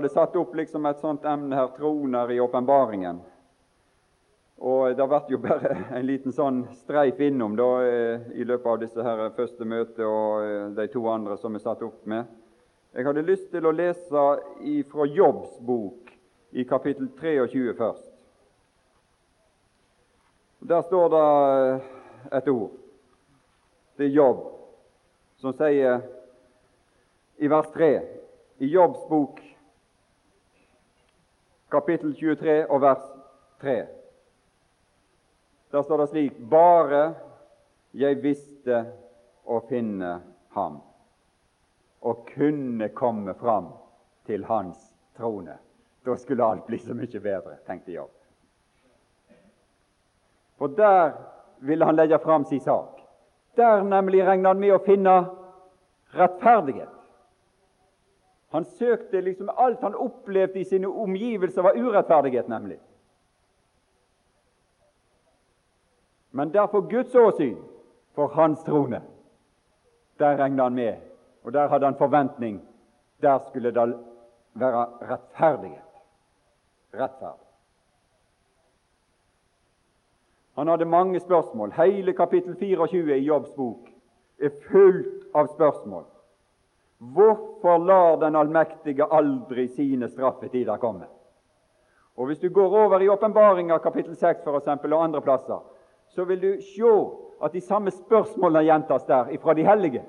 hadde satt opp liksom et sånt emne her, troner i åpenbaringen. Og Det ble jo bare en liten sånn streif innom da, eh, i løpet av disse her første møtene og eh, de to andre som er satt opp med. Jeg hadde lyst til å lese fra Jobbs bok i kapittel 23 først. Der står det et ord. Det er Jobb som sier i vers 3 i Jobbs bok kapittel 23 og vers 3. Der står det slik Bare jeg visste å finne ham og kunne komme fram til hans trone. Da skulle alt bli så mye bedre, tenkte Jobb. For der ville han legge fram sin sak. Der nemlig regner han med å finne rettferdighet. Han søkte liksom Alt han opplevde i sine omgivelser, var urettferdighet, nemlig. Men derfor Guds åsyn for hans trone. Der regna han med, og der hadde han forventning. Der skulle det være rettferdighet. Rettferd. Han hadde mange spørsmål. Hele kapittel 24 i Jobbs bok er fullt av spørsmål. Hvorfor lar den allmektige aldri sine straffetider komme? Og Hvis du går over i åpenbaringa kapittel 6 for eksempel, og andre plasser, så vil du se at de samme spørsmålene gjentas der fra de hellige.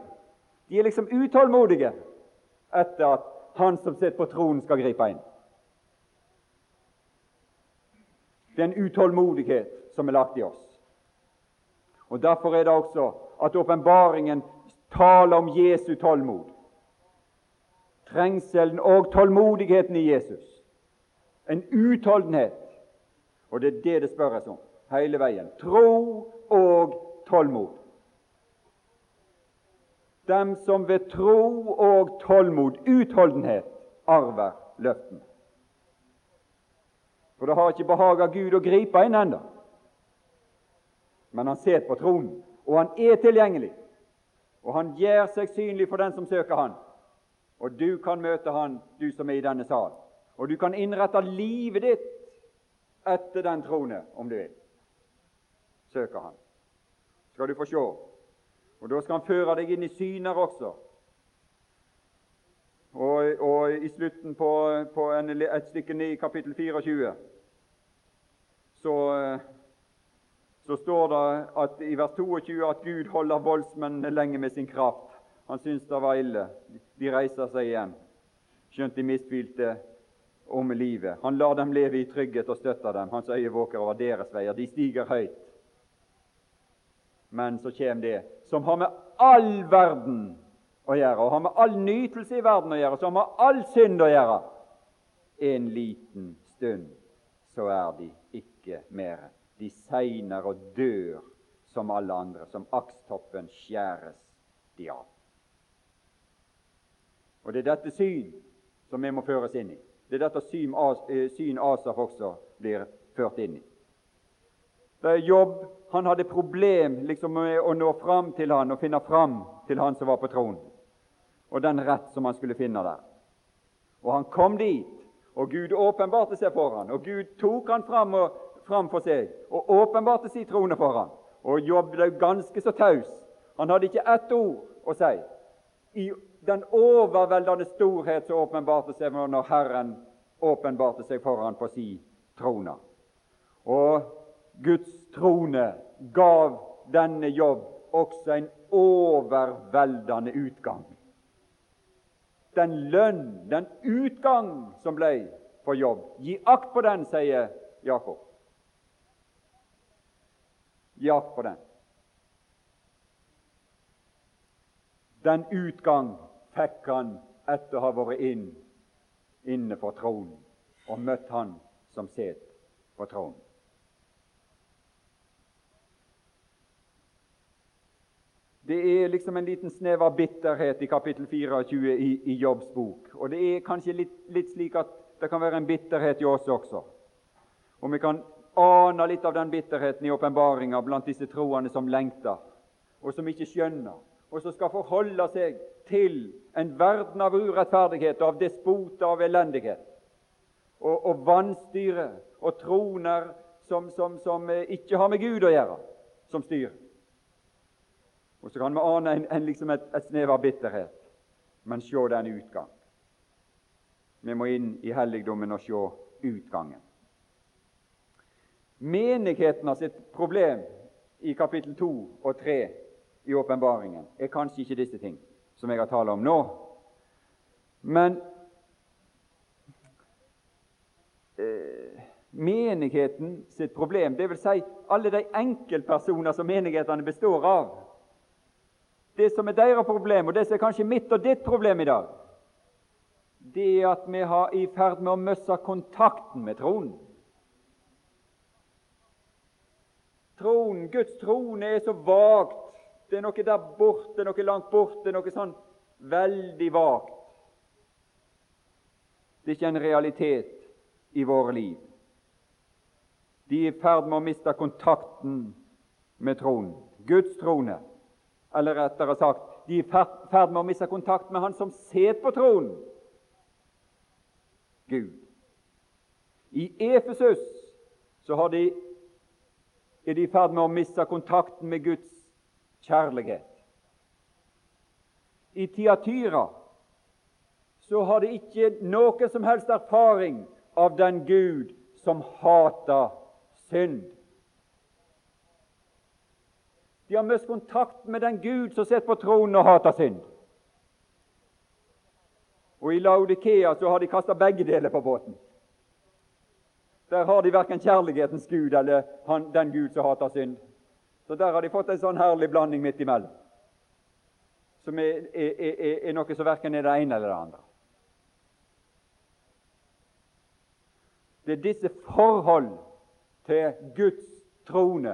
De er liksom utålmodige etter at han som sitter på tronen, skal gripe inn. Det er en utålmodighet som er lagt i oss. Og Derfor er det også at åpenbaringen taler om Jesu tålmod. Trengselen og tålmodigheten i Jesus. En utholdenhet. Og det er det det spørres om hele veien. Tro og tålmod. Dem som ved tro og tålmod, utholdenhet, arver løften. For det har ikke behaga Gud å gripe inn ennå. Men han sitter på tronen, og han er tilgjengelig. Og han gjør seg synlig for den som søker han. Og du kan møte han, du som er i denne sal. Og du kan innrette livet ditt etter den trone, om du vil søker han. Skal du få se. Og Da skal han føre deg inn i syner også. Og, og i slutten på, på en, et stykke ned i kapittel 24 så, så står det at, i vers 22 at Gud holder voldsmennene lenge med sin kraft. Han syntes det var ille. De reiser seg igjen, skjønt de mistvilte om livet. Han lar dem leve i trygghet og støtter dem. Hans øye våker over deres veier. De stiger høyt. Men så kommer det som har med all verden å gjøre, og har med all nytelse i verden å gjøre, som har all synd å gjøre. En liten stund så er de ikke mer. De segner og dør som alle andre. Som akstoppen skjæres de av. Og Det er dette syn som vi må føres inn i. Det er dette syn, eh, syn Asaf også blir ført inn i. Det er jobb. Han hadde problem liksom med å nå fram til han og finne fram til han som var på tronen, og den rett som han skulle finne der. Og han kom dit, og Gud åpenbarte seg for han, og Gud tok han fram, og, fram for seg og åpenbarte sin trone for han. Og Jobb ble ganske så taus. Han hadde ikke ett ord å si. I den overveldende storhet som åpenbarte seg når Herren åpenbarte seg foran på sin trone. Og Guds trone gav denne jobb også en overveldende utgang. Den lønn, den utgang som ble for jobb. Gi akt på den, sier Jakob. Gi akt på den. Den utgang fikk han etter å ha vært inn inne på tronen og møtt Han som sitter på tronen. Det er liksom en liten snev av bitterhet i kapittel 24 i, i Jobbs bok. Og det er kanskje litt, litt, slik at det kan være en bitterhet i oss også. Og vi kan ane litt av den bitterheten i åpenbaringa blant disse troende som lengter, og som ikke skjønner, og som skal forholde seg til en verden av urettferdighet, av despoter, av elendighet, og, og vanstyre og troner som, som, som, eh, ikke har med Gud å gjøre, som styr. Og så kan vi ane en, en, liksom et, et snev av bitterhet, men se den utgang. Vi må inn i helligdommen og se utgangen. Menigheten har sitt problem i kapittel 2 og 3 i åpenbaringen er kanskje ikke disse ting som jeg har talt om nå. Men eh, menigheten sitt problem, dvs. Si alle de enkeltpersoner som menighetene består av, det som er deres problem, og det som er kanskje mitt og ditt problem i dag, det er at vi har i ferd med å miste kontakten med tronen. Tronen, Guds trone er så vagt. Det er noe der borte, noe langt borte, noe sånn veldig vagt. Det er ikke en realitet i våre liv. De er i ferd med å miste kontakten med tronen, Guds trone. Eller rettere sagt, de er i ferd med å miste kontakt med Han som sitter på tronen, Gud. I Efesus så de er de i ferd med å miste kontakten med Guds kjærlighet. I Tiatyra så har de ikke noe som helst erfaring av den Gud som hater synd. De har mistet kontakt med den Gud som sitter på tronen og hater synd. Og i Laudikea så har de kasta begge deler på båten. Der har de verken kjærlighetens Gud eller han, den Gud som hater synd. Så der har de fått en sånn herlig blanding midt imellom, som er, er, er, er noe som verken er det ene eller det andre. Det er disse forhold til Guds trone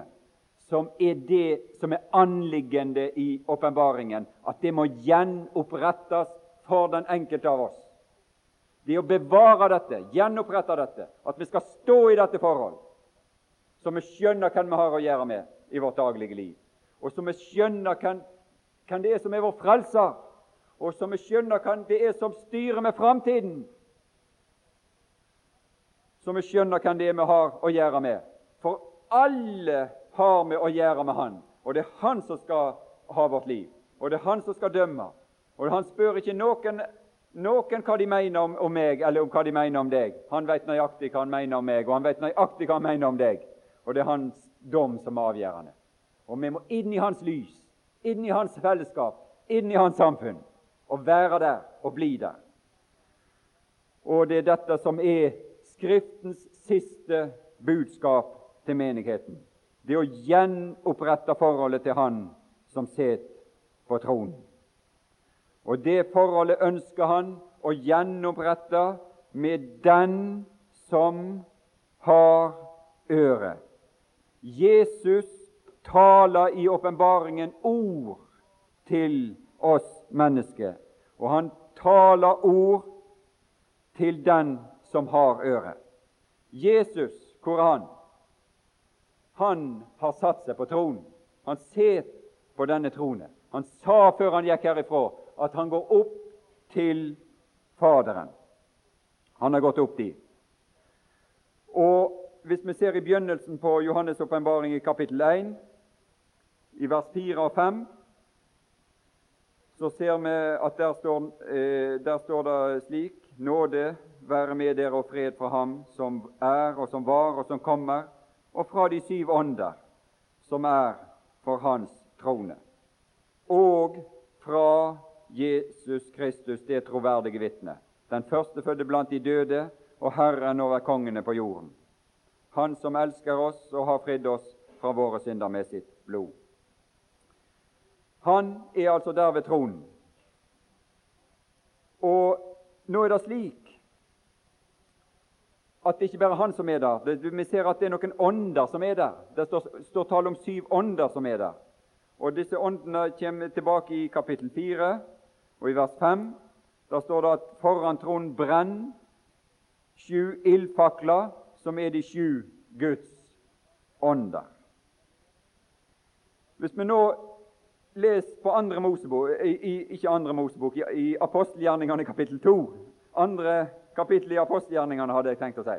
som er det som er anliggende i åpenbaringen, at det må gjenopprettes for den enkelte av oss det å bevare dette, gjenopprette dette, at vi skal stå i dette forhold, så vi skjønner hvem vi har å gjøre med i vårt daglige liv, og så vi skjønner hvem, det er som er vår frelser, og så vi skjønner hvem det er som styrer med framtiden, så vi skjønner hvem det er vi har å gjøre med. For alle har vi å gjøre med Han, og det er Han som skal ha vårt liv, og det er Han som skal dømme. Og Han spør ikke noen noen hva de mener om, om, meg, eller om hva de mener om deg. Han vet nøyaktig hva han mener om meg, og han vet nøyaktig hva han mener om deg. Og det er hans dom som er avgjørende. Og vi må inn i hans lys, inn i hans fellesskap, inn i hans samfunn. Og være der og bli der. Og det er dette som er Skriftens siste budskap til menigheten. Det å gjenopprette forholdet til Han som sitter på tronen. Og det forholdet ønsker han å gjenopprette med den som har øre. Jesus taler i åpenbaringen ord til oss mennesker, og han taler ord til den som har øre. Jesus, hvor er han? Han har satt seg på tronen. Han sitter på denne tronen. Han sa før han gikk herifra, at han går opp til Faderen. Han har gått opp dit. Og Hvis vi ser i begynnelsen på Johannes' åpenbaring i kapittel 1, i vers 4 og 5, så ser vi at der står, eh, der står det slik Nåde være med dere og fred fra Ham som er og som var og som kommer, og fra de syv ånder som er for Hans trone, og fra Jesus Kristus, det troverdige vitne, den førstefødte blant de døde og Herren over kongene på jorden. Han som elsker oss og har fridd oss fra våre synder med sitt blod. Han er altså der ved tronen. Og nå er det slik at det ikke bare er han som er der. Vi ser at det er noen ånder som er der. Det står, står tale om syv ånder som er der. Og Disse åndene kommer tilbake i kapittel 4. Og I vers 5 der står det at foran tronen brenner sju ildfakler, som er de sju Guds ånder. Hvis vi nå leser på andre Mosebok, ikke andre Mosebok, i, apostelgjerningene kapittel 2. Andre kapittel i apostelgjerningene, hadde jeg tenkt å si.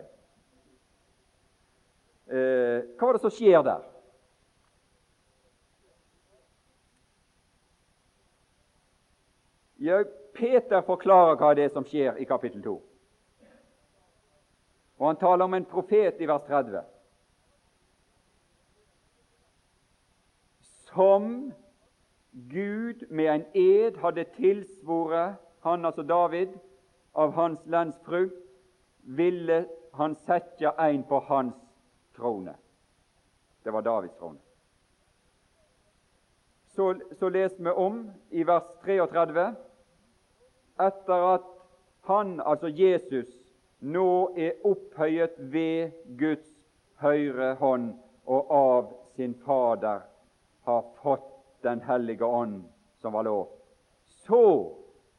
Eh, hva er det som skjer der? Ja, Peter forklarer hva det er som skjer i kapittel 2. Og han taler om en profet i vers 30. Som Gud med en ed hadde tilsvoret han, altså David, av hans landsfrukt, ville han sette en på hans trone. Det var Davids trone. Så, så leser vi om i vers 33 etter at han, altså Jesus, nå er opphøyet ved Guds høyre hånd og av sin Fader har fått Den hellige ånd som var lov, så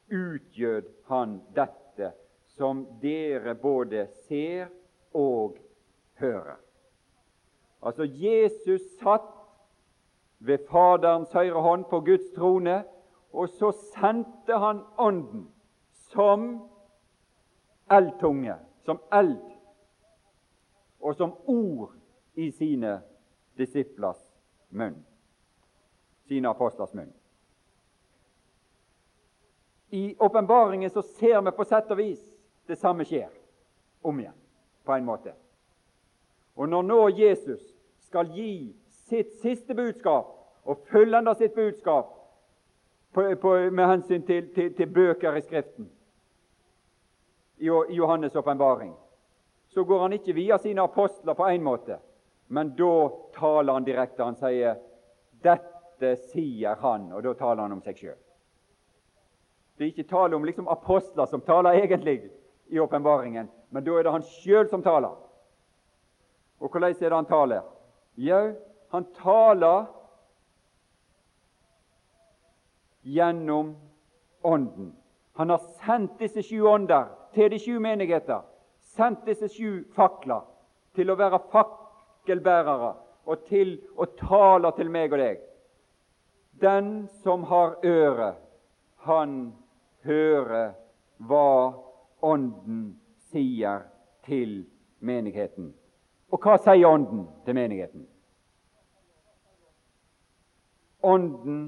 utgjød han dette som dere både ser og hører. Altså Jesus satt ved Faderens høyre hånd på Guds trone, og så sendte han Ånden som eldtunge, som eld, og som ord i sine disiplers munn, sine apostlers munn. I åpenbaringen så ser vi på sett og vis det samme skjer om igjen, på en måte. Og når nå Jesus skal gi sitt siste budskap og fullende sitt budskap på, på, med hensyn til, til, til, bøker i Skriften i Johannes' åpenbaring, så går han ikke via sine apostler på én måte, men da taler han direkte. Han sier 'Dette sier han', og da taler han om seg sjøl. Det er ikke tale om liksom apostler som taler egentlig i åpenbaringen, men da er det han sjøl som taler. Og hvordan er det han taler? Jau, han taler gjennom Ånden. Han har sendt disse sju ånder til de sju menigheter, sendt disse sju fakler til å være fakkelbærere og til å tale til meg og deg. Den som har øre, han hører hva Ånden sier til menigheten. Og hva sier Ånden til menigheten? Ånden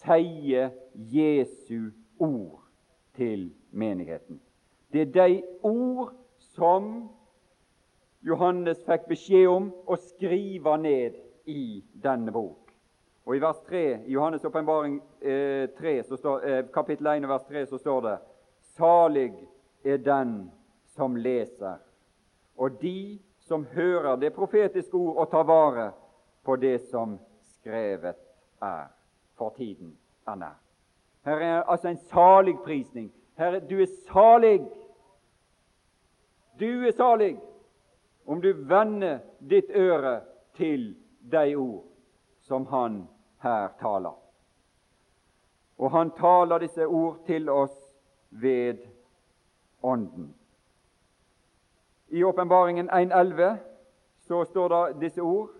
sier Jesu ord til menigheten. Det er de ord som Johannes fikk beskjed om å skrive ned i denne bok. Og I vers 3, i Johannes' åpenbaring eh, eh, kapittel 1 vers 3 så står det Salig er den som leser, og de som hører det profetiske ord og tar vare på det som skrevet er, for tiden er nær. Her er altså en saligprisning. Her, du er salig. Du er salig om du vender ditt øre til de ord som han her taler. Og han taler disse ord til oss ved Ånden. I Åpenbaringen 1.11 så står det disse ord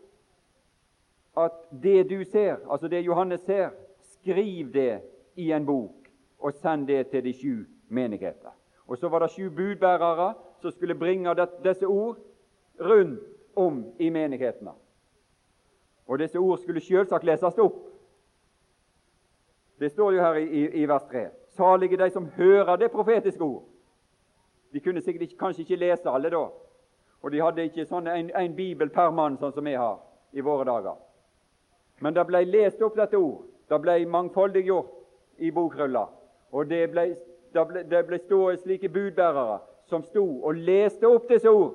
at det du ser, altså det Johannes ser, skriv det i en bok og send det til de sju menigheter. Og Så var det sju budbærere som skulle bringe disse ord rundt om i menighetene. Og disse ord skulle selvsagt leses opp. Det står jo her i, i, i vers 3. Salige de som hører det profetiske ord de kunne sikkert ikke, kanskje ikke lese alle da. Og de hadde ikke sånn en, en, bibel per mann, sånn som vi har i våre dager. Men det ble lest opp dette ord. Det ble mangfoldiggjort i bokrulla. Og det ble, det ble, det ble stått slike budbærere som sto og leste opp disse ord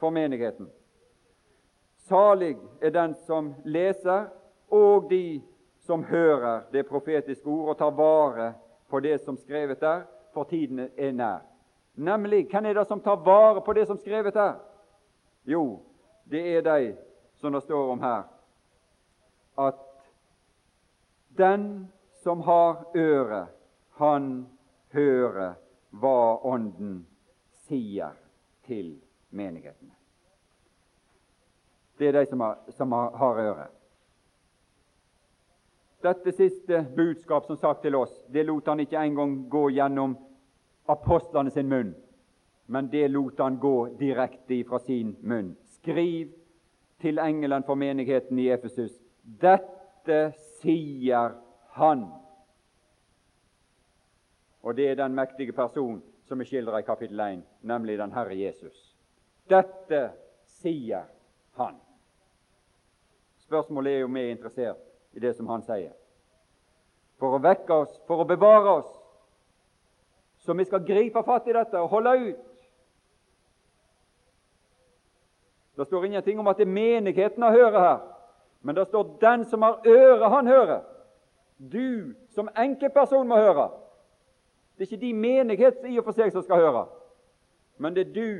for menigheten. Salig er den som leser, og de som hører det profetiske ord og tar vare på det som skrevet der, for tiden er nær. Nemlig hvem er det som tar vare på det som skrevet der? Jo, det er de som det står om her, at den som har øre, han hører hva Ånden sier til menighetene. Det er de som har, som har øre. Dette siste budskap som sagt til oss, det lot han ikke engang gå gjennom apostlene sin munn, men det lot han gå direkte fra sin munn. Skriv til engelen for menigheten i Efesus. Dette sier han. Og det er den mektige person som er skildra i kapittel 1, nemlig den Herre Jesus. Dette sier han. Spørsmålet er om vi er interessert i det som han sier. For å vekke oss, for å bevare oss, så vi skal gripe fatt i dette og holde ut. Det står ingenting om at det er menigheten han hører her, men det står 'den som har øre, han hører'. Du som enkeltperson må høre. Det er ikke de menighet i og for seg som skal høre, men det er du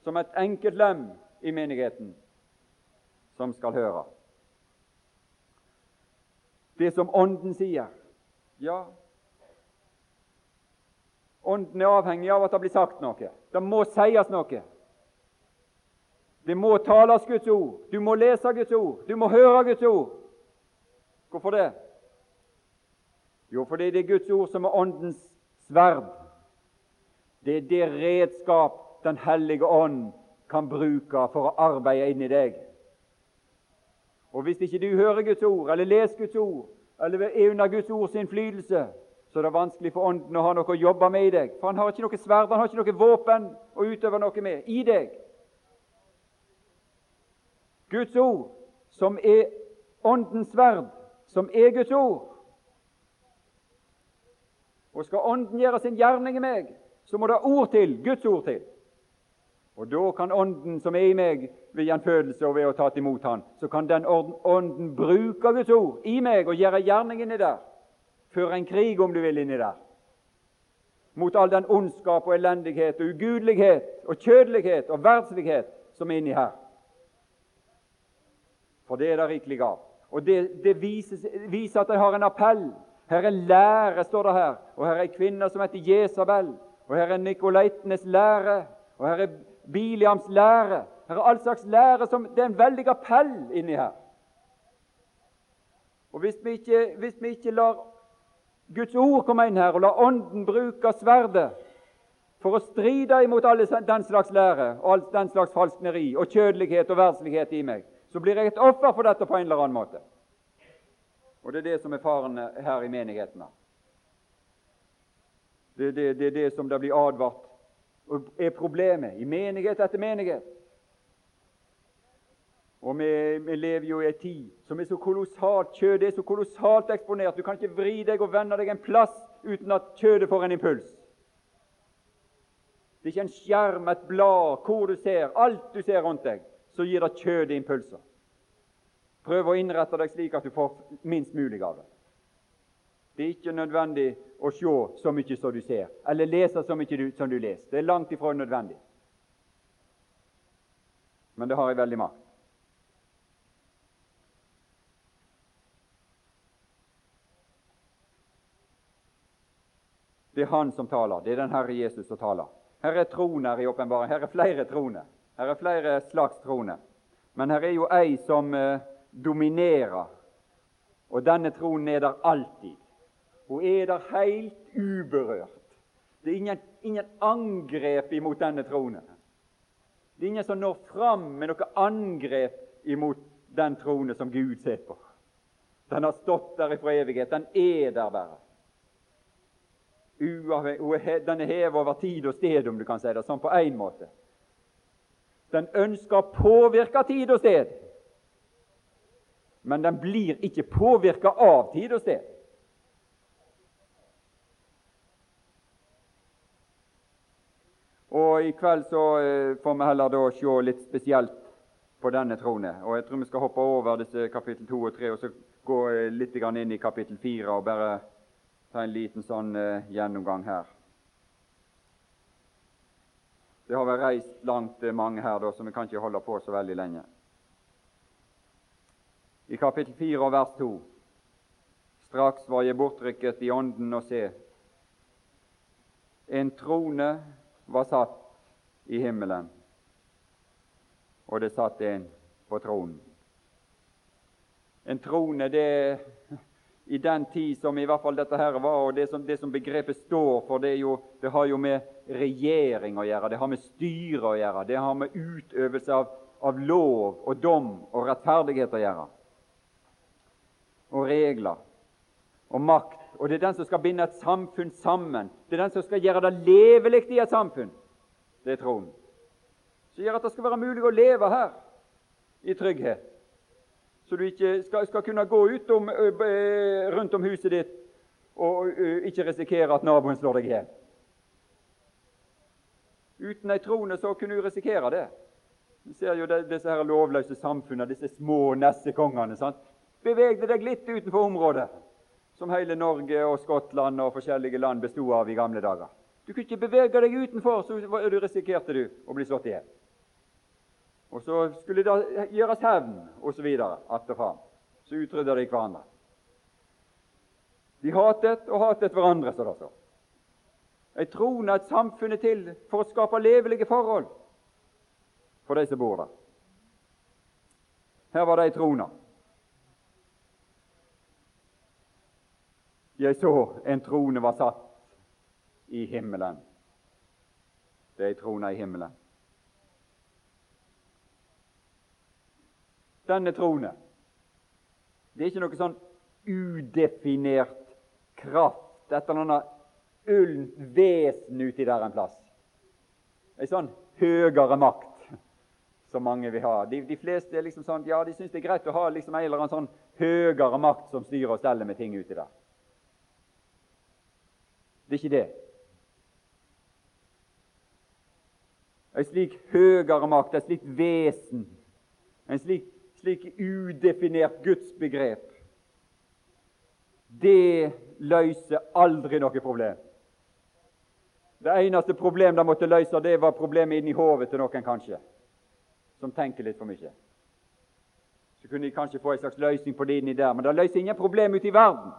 som et enkelt lem i menigheten som skal høre. Det som Ånden sier. Ja, Ånden er avhengig av at det blir sagt noe. Det må sies noe. Det må tales Guds ord. Du må lese Guds ord. Du må høre Guds ord. Hvorfor det? Jo, fordi det er Guds ord som er Åndens sverd. Det er det redskap Den hellige ånd kan bruke for å arbeide inni deg. Og Hvis ikke du hører Guds ord, eller leser Guds ord, eller er under Guds ords innflytelse, så er det vanskelig for Ånden å ha noe å jobbe med i deg. For han har ikke noe sverd, han har ikke noe våpen å utøve noe med i deg. Guds ord, som er Åndens sverd, som er Guds ord. Og skal Ånden gjøre sin gjerning i meg, så må det ord til, Guds ord til. Og da kan Ånden som er i meg ved gjenfødelse og ved å ta imot Han, så kan den Ånden bruke Guds ord i meg og gjøre gjerning inni der. Føre en krig, om du vil, inni der. Mot all den ondskap og elendighet og ugudelighet og kjødelighet og verdslighet som er inni her. For det er det rikelig av. Og det, det viser, viser, at de har en appell. Her er lære, står det her. Og her er ei kvinne som heter Jesabel. Og her er Nikolaitenes lære. Og her er Biliams lære. Her er all slags lære som Det er en veldig appell inni her. Og hvis vi ikke, hvis vi ikke lar Guds ord komme inn her, og lar Ånden bruke sverdet for å stride imot alle den slags lære og all den slags falskneri og kjødelighet og verdslighet i meg, så blir jeg et offer for dette på en eller annen måte. Og det er det som er faren her i menighetene. Det, det, det er det som det blir advart og er problemet i menighet etter menighet. Og vi, vi, lever jo i en tid som er så kolossalt kjødet er så kolossalt eksponert. Du kan ikke vri deg og vende deg en plass uten at kjødet får en impuls. Det er ikke en skjerm, et blad, hvor du ser, alt du ser rundt deg, så gir det kjødet impulser. Prøv å innrette deg slik at du får minst mulig av det. Det er ikke nødvendig å se så mye som du ser, eller lese så mye som du leser. Det er langt ifra nødvendig. Men det har jeg veldig makt. Det er Han som taler. Det er den Herre Jesus som taler. Her er troner i åpenbaring. Her er flere troner. Her er flere slags troner. Men her er jo ei som eh, dominerer, og denne tronen er der alltid. Hun er der helt uberørt. Det er ingen, ingen angrep imot denne tronen. Det er ingen som når fram med noe angrep imot den tronen som Gud sitter på. Den har stått der fra evighet. Den er der bare. Den er hevet over tid og sted, om du kan si det sånn på én måte. Den ønsker å påvirke tid og sted, men den blir ikke påvirka av tid og sted. Og I kveld så eh, får vi heller da se litt spesielt på denne trone. Og Jeg tror vi skal hoppe over disse kapittel 2 og 3 og så gå eh, litt inn i kapittel 4 og bare ta en liten sånn uh, gjennomgang her. Det har vært reist langt mange her, da, så vi kan ikke holde på så veldig lenge. I kapittel 4 og vers 2 Straks var jeg bortrykket i ånden og se. En trone var satt i himmelen, og det satt en på tronen. En trone, det, i den tid som i hvert fall dette her var, og det som, det som begrepet står for, det, jo, det, har jo med regjering å gjøre, det har med styre å gjøre, det har med utøvelse av, av lov og dom og rettferdighet å gjøre. Og regler og makt. Og det er den som skal binde et samfunn sammen. Det er den som skal gjøre det levelig i et samfunn. Det er troen. Som gjør at det skal være mulig å leve her i trygghet så du ikke skal, skal kunne gå utom, rundt om huset ditt og ikke risikere at naboen slår deg i hjel. Uten ei trone så kunne du risikere det. Du ser jo disse her lovløse samfunnene, disse små nessekongene. sant? Bevegde deg litt utenfor området som hele Norge og Skottland og forskjellige land bestod av i gamle dager. Du kunne ikke bevege deg utenfor, så du risikerte du å bli slått i hjel. Og så skulle det gjøres hevn, osv. att og fram. Så utrydda de hverandre. De hatet og hatet hverandre, så det står. Ei trone et samfunn til for å skape levelige forhold for de som bor der. Her var det ei trone. Jeg så en trone var satt i himmelen. Det er ei trone i himmelen. denne trone. Det er ikke noe sånn udefinert kraft, et eller annet ullent vesen uti der en plass. En sånn høyere makt som mange vil ha. De, de fleste er liksom sånn, ja, de syns det er greit å ha liksom en eller annen sånn høyere makt som styrer og steller med ting uti der. Det er ikke det. En slik høyere makt, et slikt vesen, en slik slik udefinert gudsbegrep, det løser aldri noe problem. Det eneste problemet de måtte løse, det var problemet inni hodet til noen, kanskje, som tenker litt for mye. Så kunne de kanskje få en slags løsning på det inni der, men det løser ingen problem ute i verden.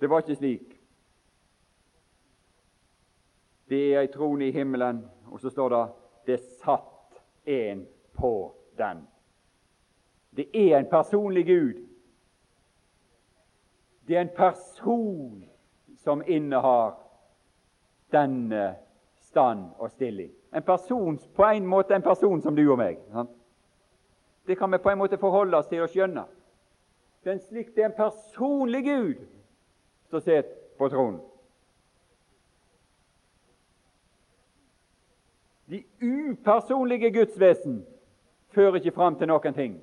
Det var ikke slik. Det er ei trone i himmelen og så står det 'det satt en på den'. Det er en personlig Gud. Det er en person som innehar denne stand og stilling. En person, På en måte en person som du og meg. Sant? Det kan vi på en måte forholde oss til og skjønne. Det er en slik, det er en personlig Gud som sitter på tronen. De upersonlige gudsvesen fører ikke fram til noen ting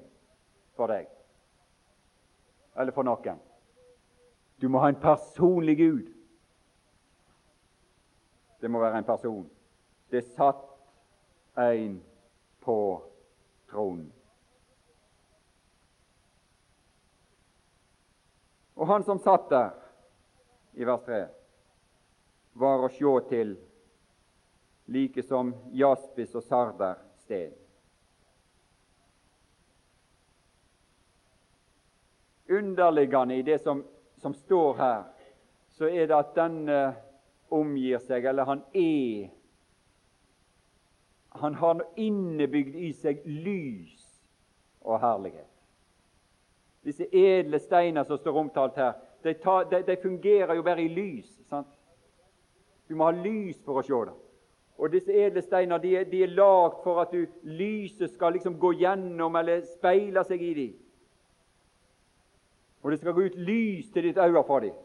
for deg eller for noen. Du må ha en personlig Gud. Det må være en person. Det satt en på tronen. Og han som satt der, i vers 3, var å sjå til like som jaspis og sarder sted. Underliggende i det som, som, står her, så er det at denne omgir seg, eller han er Han har innebygd i seg lys og herlighet. Disse edle steiner som står omtalt her, de, tar, de, de fungerer jo bare i lys. sant? Du må ha lys for å se det. Og disse edle steiner de de er lagd for at du, lyset skal liksom gå gjennom eller speile seg i dem. Og det skal gå ut lys til ditt øye fra dem.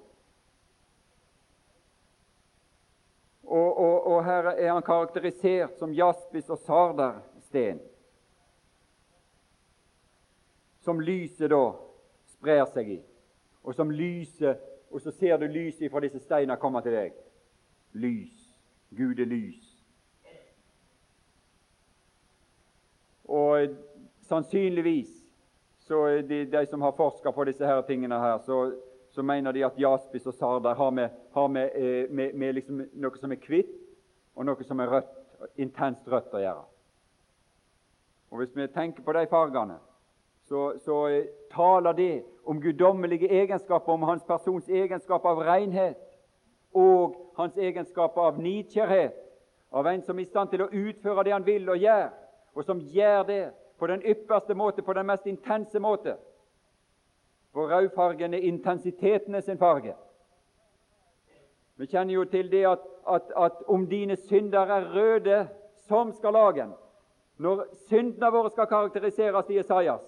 Og, og, og, her er han karakterisert som jaspis og sardersten. Som lyset da sprer seg i. Og som lyset, og så ser du lyset fra disse steinene komme til deg. Lys. Gud er lys. Og sannsynligvis så de, de som har forska på disse her tingene her, så, så, mener de at jaspis og sarder har med, har med, eh, med, med liksom noe som er hvitt, og noe som er rødt, intenst rødt å gjøre. Og Hvis vi tenker på de fargene, så, så eh, taler det om guddommelige egenskaper, om hans persons egenskap av renhet og hans egenskap av nidkjærhet, av en som er i stand til å utføre det han vil og gjør, og som gjør det på den ypperste måte, på den mest intense måte. For rødfargen er intensiteten sin farge. Vi kjenner jo til det at, at, at om dine synder er røde som skal lagen Når syndene våre skal karakteriseres i Isaias,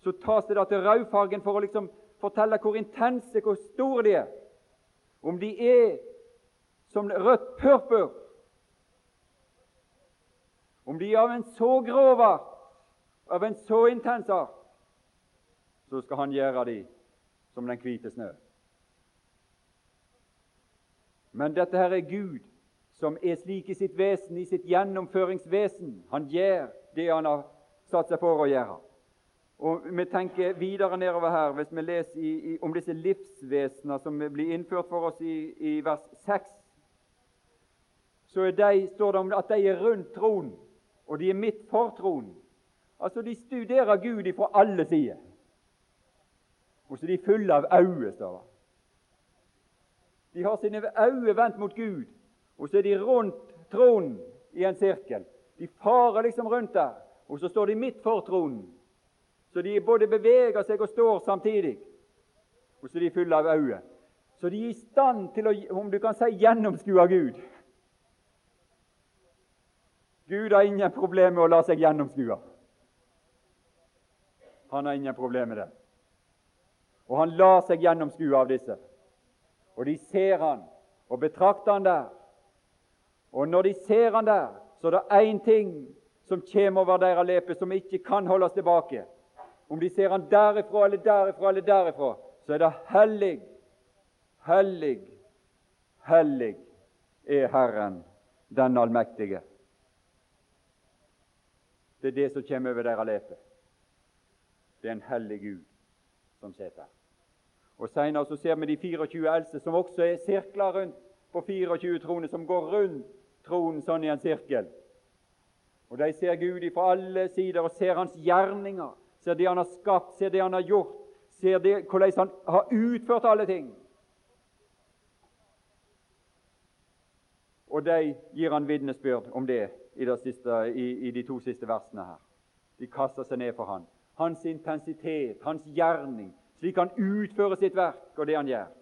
så tas det da til rødfargen for å liksom fortelle hvor intense, hvor store de er. Om de er som rødt purpur, om de er av en så grov art, av en så intens art, så skal han gjøre de som den hvite snø. Men dette her er Gud som er slik i sitt vesen, i sitt gjennomføringsvesen. Han gjør det han har satt seg for å gjøre. Og Vi tenker videre nedover her, hvis vi leser i, i, om disse livsvesenene som blir innført for oss i, i vers 6, så de, står det om at de er rundt tronen, og de er midt for tronen. Altså, De studerer Gud fra alle sider. Og så er de fulle av øyne, står det. De har sine øyne vendt mot Gud, og så er de rundt tronen i en sirkel. De farer liksom rundt der, og så står de midt for tronen. Så de både beveger seg og står samtidig. Og så de er fulle av øyne. Så de er i stand til å, om du kan si, gjennomskue Gud. Gud har ingen problem med å la seg gjennomskue. Han har ingen problem med det. Og han lar seg gjennomskue av disse. Og de ser han og betrakter han der. Og når de ser han der, så er det én ting som kommer over deres lepe, som ikke kan holdes tilbake. Om de ser han derifra eller derifra eller derifra, så er det hellig, hellig, hellig er Herren, den allmektige. Det er det som kommer over deres lepe. Det er en hellig Gud som sitter her. Og Senere så ser vi de 24 eldste, som også er sirkler rundt på 24 troner, som går rundt tronen sånn i en sirkel. Og De ser Gud fra alle sider og ser hans gjerninger, ser det han har skapt, ser det han har gjort, ser det, hvordan han har utført alle ting. Og de gir han vitnesbyrd om det i, det siste, i, i de to siste versene her. De kaster seg ned for han. Hans intensitet, hans gjerning, slik han utfører sitt verk og det han gjør.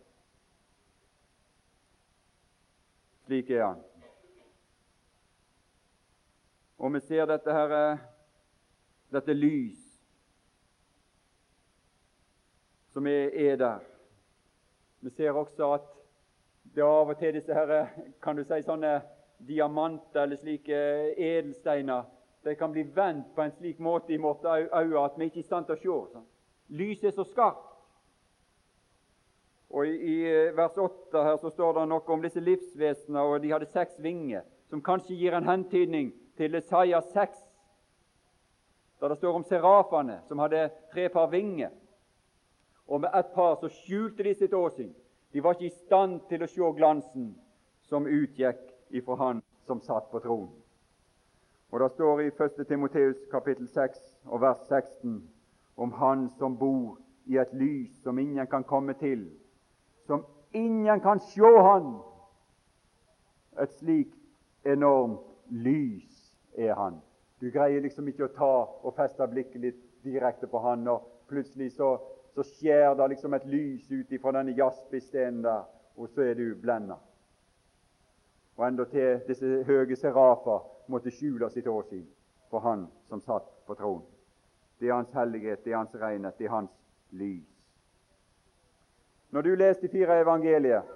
Slik er han. Og vi ser dette her, eh, dette lys som er, er der. Vi ser også at det er av og til disse her, eh, kan du si, sånne diamanter eller slike edelsteiner de kan bli vendt på en slik måte i vårt øye at vi ikke er i stand til å se. Sånn. Lyset er så skarpt. Og I, i eh, vers 8 her så står det noe om disse livsvesenene, og de hadde seks vinger, som kanskje gir en hentydning til Isaiah 6, der det står om serafene, som hadde tre par vinger. Og med ett par så skjulte de sitt åsyn. De var ikke i stand til å se glansen som utgikk ifra Han som satt på tronen. Og Det står i 1. Timoteus kapittel 6 og vers 16 om Han som bor i et lys som ingen kan komme til, som ingen kan sjå Han. Et slikt enormt lys er Han. Du greier liksom ikke å ta og feste blikket litt direkte på Han, og plutselig så, så skjer det liksom et lys ut ifra denne jaspistenen der, og så er du blenda. Og endatil disse høye serafer måtte skjule sitt åsyn for Han som satt på tronen. Det er Hans hellighet, det er Hans renhet, det er Hans lys. Når du leser de fire evangelier,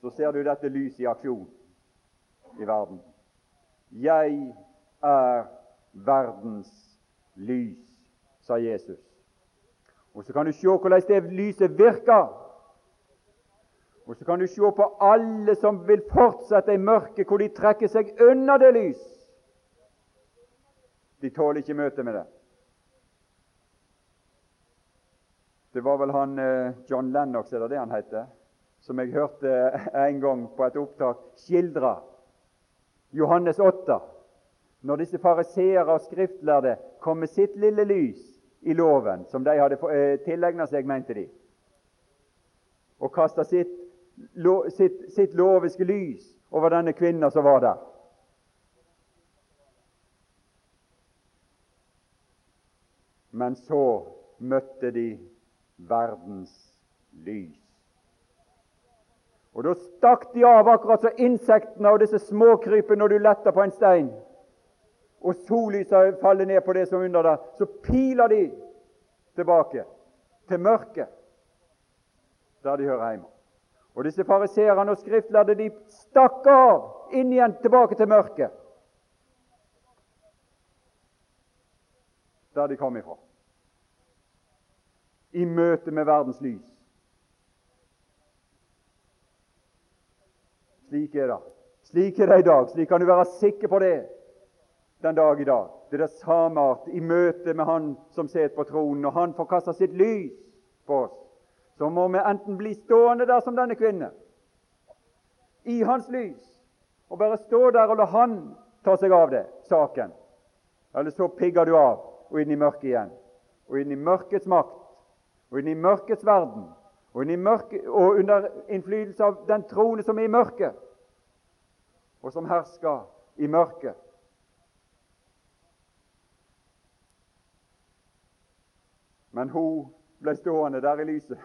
så ser du dette lyset i aksjon i verden. Jeg er verdens lys, sa Jesus. Og Så kan du se hvordan det lyset virker. Og Så kan du se på alle som vil fortsette i mørket, hvor de trekker seg unna det lys. De tåler ikke møte med det. Det var vel han eh, John Lennox, er det det han heter, som jeg hørte en gang på et opptak skildre Johannes 8. Når disse fariseere og skriftlærde kom med sitt lille lys i loven, som de hadde eh, tilegna seg, mente de, og kasta sitt, sitt, sitt loviske lys over denne kvinna som var der. Men så møtte de verdens lys. Og Da stakk de av akkurat som insektene og disse småkrypene når du letter på en stein. Og sollyset faller ned på det som under der. Så piler de tilbake til mørket, der de hører hjemme. Og disse fariseerne og skriftlærde de stakk av inn igjen tilbake til mørket, der de kom ifra. I møte med verdens lys. Slik er det. Slik er det i dag. Slik kan du være sikker på det den dag i dag. Det er det samme art i møte med Han som sitter på tronen. Når Han forkaster sitt lys på oss, så må vi enten bli stående der som denne kvinne, i Hans lys, og bare stå der og la Han ta seg av det, saken. Eller så pigger du av og inn i mørket igjen. Og inn i mørkets makt, og inn i mørkets verden, og, inn i mørket, og under innflytelse av den trone som er i mørket, og som hersker i mørket. Men hun ble stående der i lyset.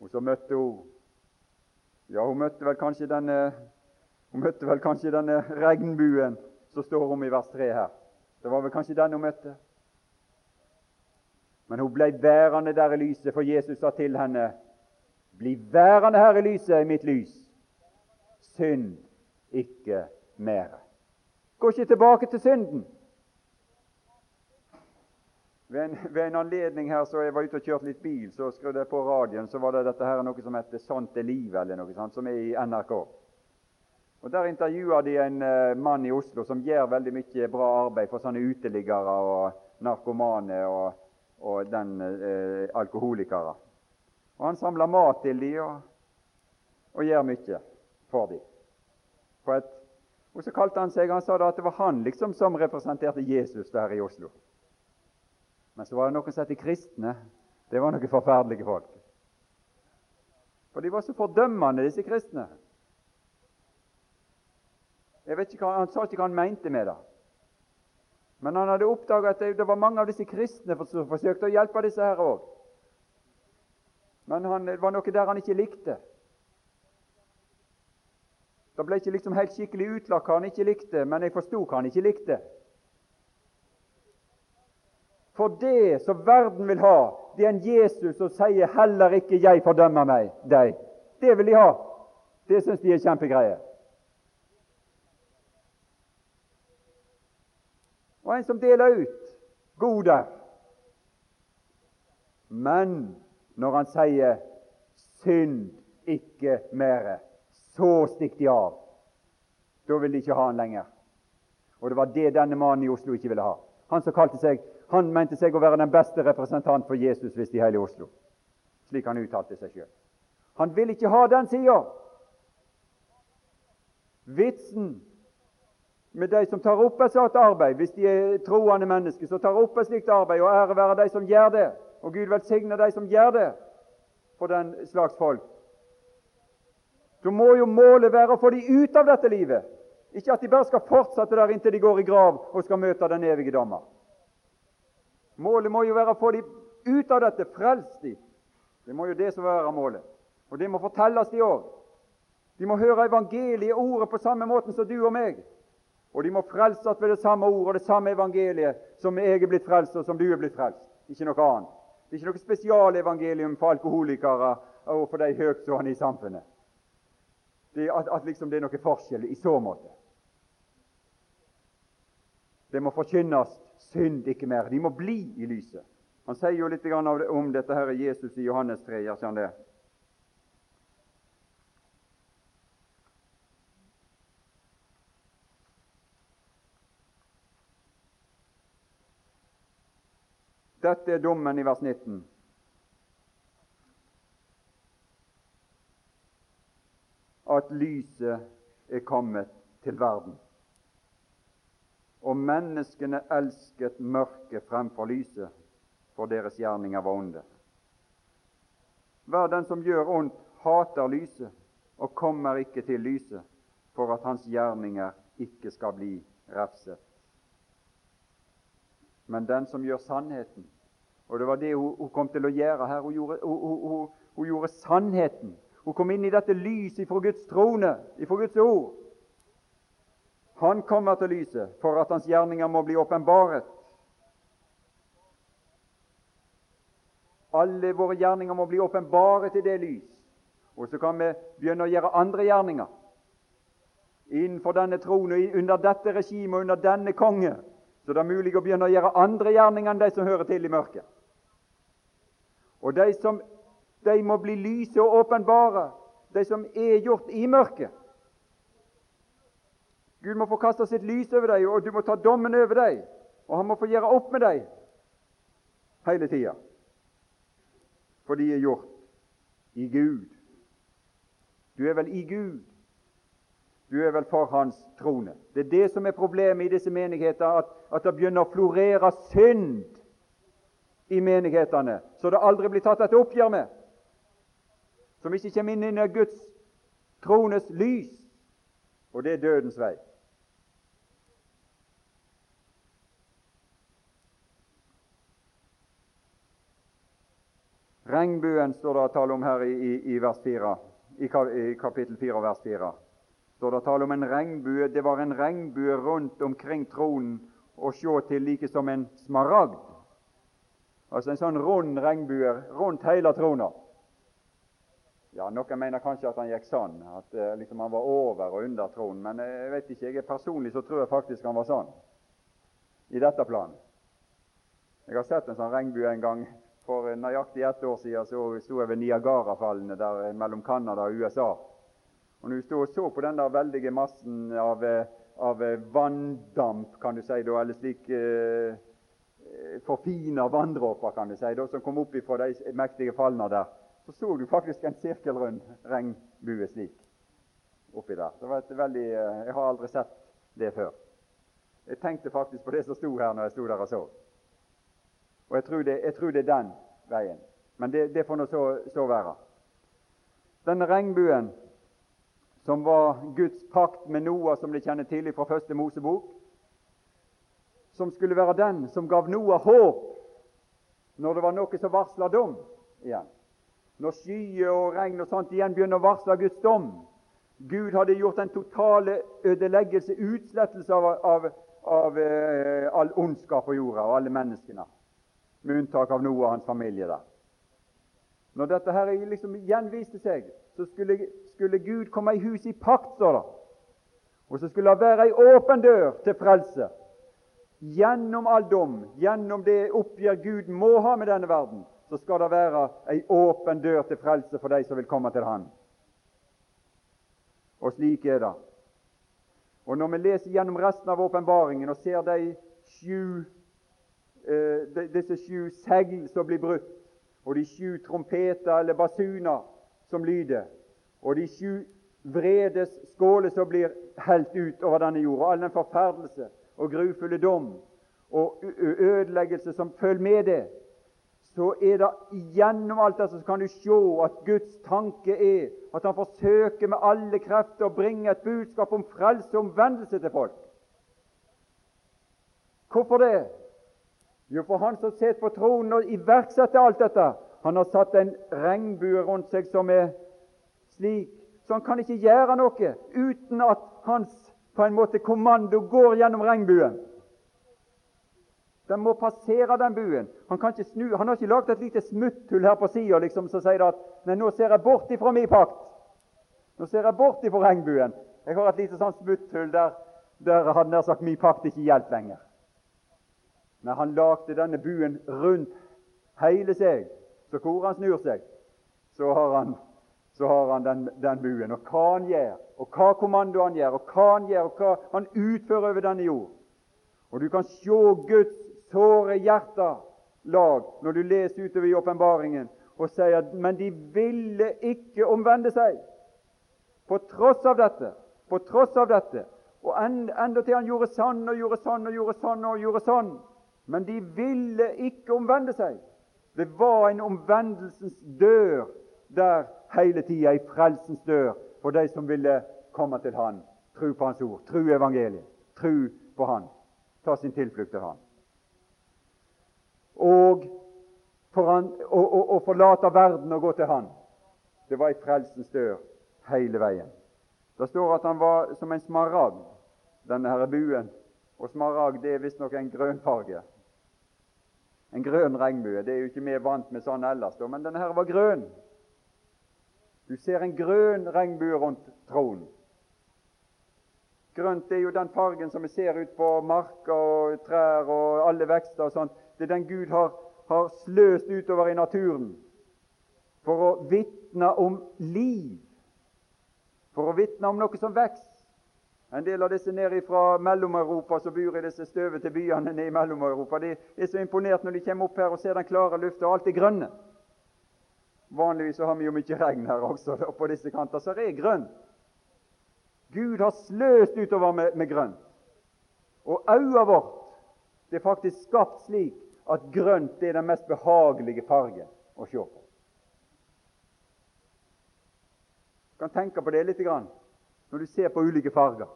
Og så møtte hun Ja, hun møtte vel kanskje denne hun møtte vel kanskje denne regnbuen som står om i vers 3 her. Det var vel kanskje den hun møtte. Men hun ble værende der i lyset, for Jesus sa til henne, Bli værende her i lyset, i mitt lys. Synd ikke mer. Gå ikke tilbake til synden. Ved en, ved en, anledning her så jeg var ute og kjørte litt bil, så skrudde jeg på radioen, så var det dette her noe som heter 'Sant er livet', eller noe sånt, som er i NRK. Og Der intervjua de en uh, mann i Oslo som gjør veldig mye bra arbeid for sånne uteliggere og narkomane og, og den uh, alkoholikere. Og Han samler mat til de og, og gjør mye for de. Et, og Så kalte han seg Han sa da at det var han liksom som representerte Jesus der i Oslo. Men så var det noen som het kristne. Det var noen forferdelige folk. For de var så fordømmende, disse kristne. Jeg vet ikke Han sa ikke hva han mente med det. Men han hadde oppdaga at det, var mange av disse kristne som forsøkte å hjelpe disse her òg. Men han, det var noe der han ikke likte. Det ble ikke liksom helt skikkelig utlagt hva han ikke likte, men jeg forsto hva han ikke likte. For det som verden vil ha, det er en Jesus som sier 'heller ikke jeg fordømmer meg, deg'. Det vil de ha. Det syns de er kjempegreie. Og en som deler ut goder. Men når han sier 'synd ikke mere', så stikker de av. Da vil de ikke ha han lenger. Og det var det denne mannen i Oslo ikke ville ha. Han som kalte seg han mente seg å være den beste representant for Jesus hvis de hele Oslo. Slik han uttalte seg sjøl. Han ville ikke ha den sida. Vitsen med de som tar opp et sånt arbeid, hvis de er troende mennesker, så tar opp et slikt arbeid, og ære være de som gjør det, og Gud velsigne de som gjør det for den slags folk. Da må jo målet være å få de ut av dette livet, ikke at de bare skal fortsette der inntil de går i grav og skal møte den evige dommer. Målet må jo være å få dem ut av dette, frelse dem. Det må jo det som være målet. Og det må fortelles de òg. De må høre evangeliet, ordet, på samme måten som du og meg. Og de må frelses ved det samme ordet og det samme evangeliet som jeg er blitt frelst, og som du er blitt frelst. Ikke noe annet. Det er ikke noe spesialevangelium for alkoholikere og for de høytstående i samfunnet. Det at, at liksom det er noe forskjell i så måte. Det må forkynnes synd ikke mer. De må bli i lyset. Han sier jo litt om dette her Jesus i Johannes 3. Gjør han det? Dette er dommen i vers 19. At lyset er kommet til verden og menneskene elsket mørket fremfor lyset, for deres gjerninger var onde. Hver den som gjør ondt, hater lyset og kommer ikke til lyset, for at hans gjerninger ikke skal bli refset. men den som gjør sannheten. Og det var det hun, hun kom til å gjøre her. Hun gjorde, hun, hun gjorde sannheten. Hun kom inn i dette lyset ifra Guds trone, ifra Guds ord. Han kommer til lyset for at hans gjerninger må bli åpenbaret. Alle våre gjerninger må bli åpenbaret i det lys. Og så kan vi begynne å gjøre andre gjerninger innenfor denne trone, under dette regimet, under denne konge. Så det er mulig å begynne å gjøre andre gjerninger enn de som hører til i mørket. Og de som de må bli lyse og åpenbare, de som er gjort i mørket. Gud må få kaste sitt lys over deg, og du må ta dommen over deg. Og han må få gjøre opp med deg hele tida. For de er gjort i Gud. Du er vel i Gud. Du er vel for Hans trone. Det er det som er problemet i disse menigheter, at, at det begynner å florere synd i menighetene, så det aldri blir tatt et oppgjør med. Som ikke kommer inn under Guds trones lys. Og det er dødens vei. Regnbuen står det tale om her i, i, i, vers 4, i, kapittel 4, vers 4. står det tale om en regnbue. Det var en regnbue rundt omkring tronen å se til like som en smaragd. Altså en sånn rund regnbue rundt hele trona. Ja, Noen mener kanskje at han gikk sånn, at eh, liksom han var over og under tronen. Men jeg vet ikke, jeg personlig så tror jeg faktisk han var sånn i dette planet. Jeg har sett en sånn regnbue en gang for nøyaktig ett år siden så sto jeg ved Niagarafallene der mellom Canada og USA. Og Når du sto og så på den der veldige massen av, av vanndamp, kan du si, da, eller slik eh, forfina vanndråper, kan du si, da, som kom opp fra de mektige fallene der, så så du faktisk en sirkelrund regnbue slik oppi der. Det var et veldig, eh, Jeg har aldri sett det før. Jeg tenkte faktisk på det som sto her når jeg sto der og så. Og jeg tror det, jeg tror det er den veien. Men det, det får nå så, så være. Denne regnbuen, som var Guds pakt med Noah, som de kjenner til fra første Mosebok, som skulle være den som gav Noah håp når det var noe som varsla dom igjen. Når skyer og regn og sånt igjen begynner å varsle Guds dom. Gud hadde gjort en totale ødeleggelse, utslettelse av, av, av eh, all ondskap på jorda og alle menneskene med unntak av Noah og hans familie der. Når dette her liksom gjenviste seg, så skulle, skulle Gud komme i hus i pakt, står det. Og så skulle det være ei åpen dør til frelse. Gjennom all dom, gjennom det oppgjør Gud må ha med denne verden, så skal det være ei åpen dør til frelse for de som vil komme til Han. Og slik er det. Og Når vi leser gjennom resten av åpenbaringen og ser de sju eh, disse sju segl som blir brutt, og de sju trompeter eller basuner som lyder, og de sju vredes skåler som blir helt ut over denne jord, og all den forferdelse og grufulle dom og ødeleggelse som følger med det, så er det gjennom alt dette så kan du se at Guds tanke er at han forsøker med alle krefter å bringe et budskap om frelse og omvendelse til folk. Hvorfor det? Jo, for han som sitter på tronen og iverksetter alt dette, han har satt en regnbue rundt seg som er slik, så han kan ikke gjøre noe uten at hans på en måte kommando går gjennom regnbuen. Den må passere den buen. Han kan ikke snu, han har ikke lagd et lite smutthull her på sida liksom, som sier at nei, nå ser jeg bort ifra min pakt. Nå ser jeg bort ifra regnbuen. Jeg har et lite sånn smutthull der, der hadde nær sagt min pakt ikke gjelder lenger. Men han lagde denne buen rundt hele seg, så hvor han snur seg, så har han, så har han den, den, buen. Og hva han gjør, og hva kommando han gjør, og hva han gjør, og hva han utfører over denne jord. Og du kan se Guds såre hjertelag når du leser utover i åpenbaringen og sier at men de ville ikke omvende seg. På tross av dette, på tross av dette, og enda til han gjorde sånn og gjorde sånn og gjorde sånn og gjorde sånn, men de ville ikke omvende seg. Det var en omvendelsens dør der hele tida, ei frelsens dør for de som ville komme til Han, tro på Hans ord, tro evangeliet, tro på Han, ta sin tilflukt til Han. og, for han, og, og, og forlater verden og gå til Han. Det var ei frelsens dør hele veien. Det står at han var som en smaragd, denne her buen. Og smaragd er visstnok en grønfarge. En grønn regnbue. Det er jo ikke vi vant med sånn ellers, men denne her var grønn. Du ser en grønn regnbue rundt tronen. Grønt er jo den fargen som vi ser ut på marker og trær og alle vekster og sånt. Det er den Gud har, har sløst utover i naturen for å vitne om liv, for å vitne om noe som vokser. En del av disse nede fra Mellom-Europa som bor i disse støvete byene nede i Mellom-Europa, de er så imponert når de kommer opp her og ser den klare lufta, og alt er grønne. Vanligvis har vi jo mye regn her også, og på disse kanter så er det grønt. Gud har sløst utover med, med grønt. Og øyet vårt det er faktisk skapt slik at grønt er den mest behagelige farge å se på. Du kan tenke på det litt når du ser på ulike farger.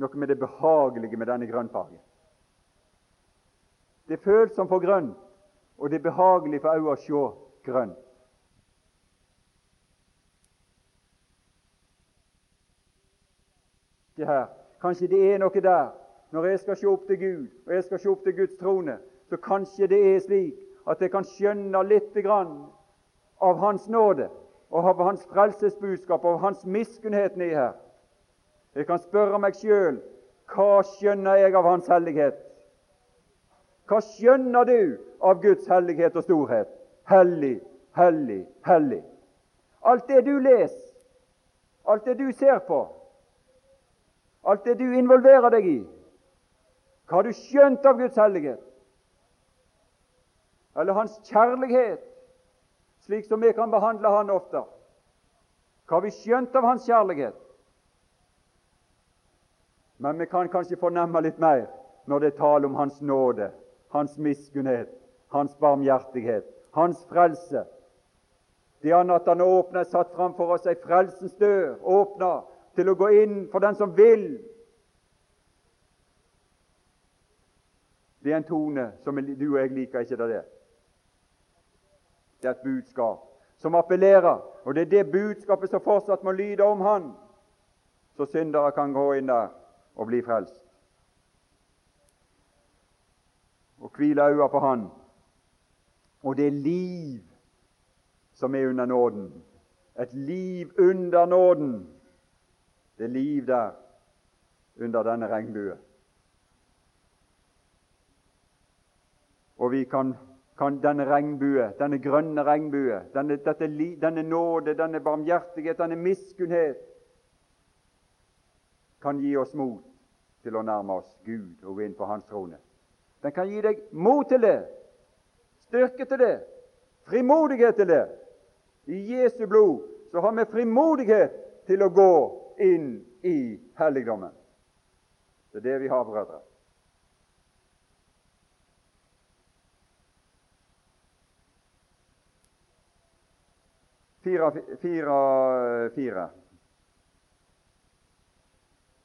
Noe med det behagelige med denne grønnfargen. Det er følsomt for grønn, og det er behagelig for øynene å se grønn. Det her. Kanskje det er noe der. Når jeg skal se opp til Gud, og jeg skal se opp til Guds trone, så kanskje det er slik at jeg kan skjønne litt av Hans nåde og av Hans frelsesbudskap og av Hans miskunnhet nedi her. Jeg kan spørre meg sjøl hva skjønner jeg av Hans hellighet? Hva skjønner du av Guds hellighet og storhet? Hellig, hellig, hellig. Alt det du leser, alt det du ser på, Alt det du involverer deg i. Hva har du skjønt av Guds hellighet? Eller Hans kjærlighet, slik som vi kan behandle Han ofte? Hva har vi skjønt av Hans kjærlighet? Men vi kan kanskje fornemme litt mer når det er tale om Hans nåde, Hans miskunnhet, Hans barmhjertighet, Hans frelse. Det er at Han åpner, satt framfor oss ei frelsens dør, åpna til å gå inn for den som vil. Det er en tone som du og jeg liker ikke. Det, det er et budskap som appellerer, og det er det budskapet som fortsatt må lyde om Han, så syndere kan gå inn der og bli frelst. Og hvile øya på Han. Og det er liv som er under nåden. Et liv under nåden. Det er liv der under denne regnbue. Og vi kan, kan denne regnbue, denne grønne regnbue, denne, dette, denne nåde, denne barmhjertighet, denne miskunnhet, kan gi oss mot til å nærme oss Gud og gå inn på Hans trone. Den kan gi deg mot til det, styrke til det, frimodighet til det. I Jesu blod så har vi frimodighet til å gå inn i helligdommen. Det er det vi har, brødre. Fire, fire, fire.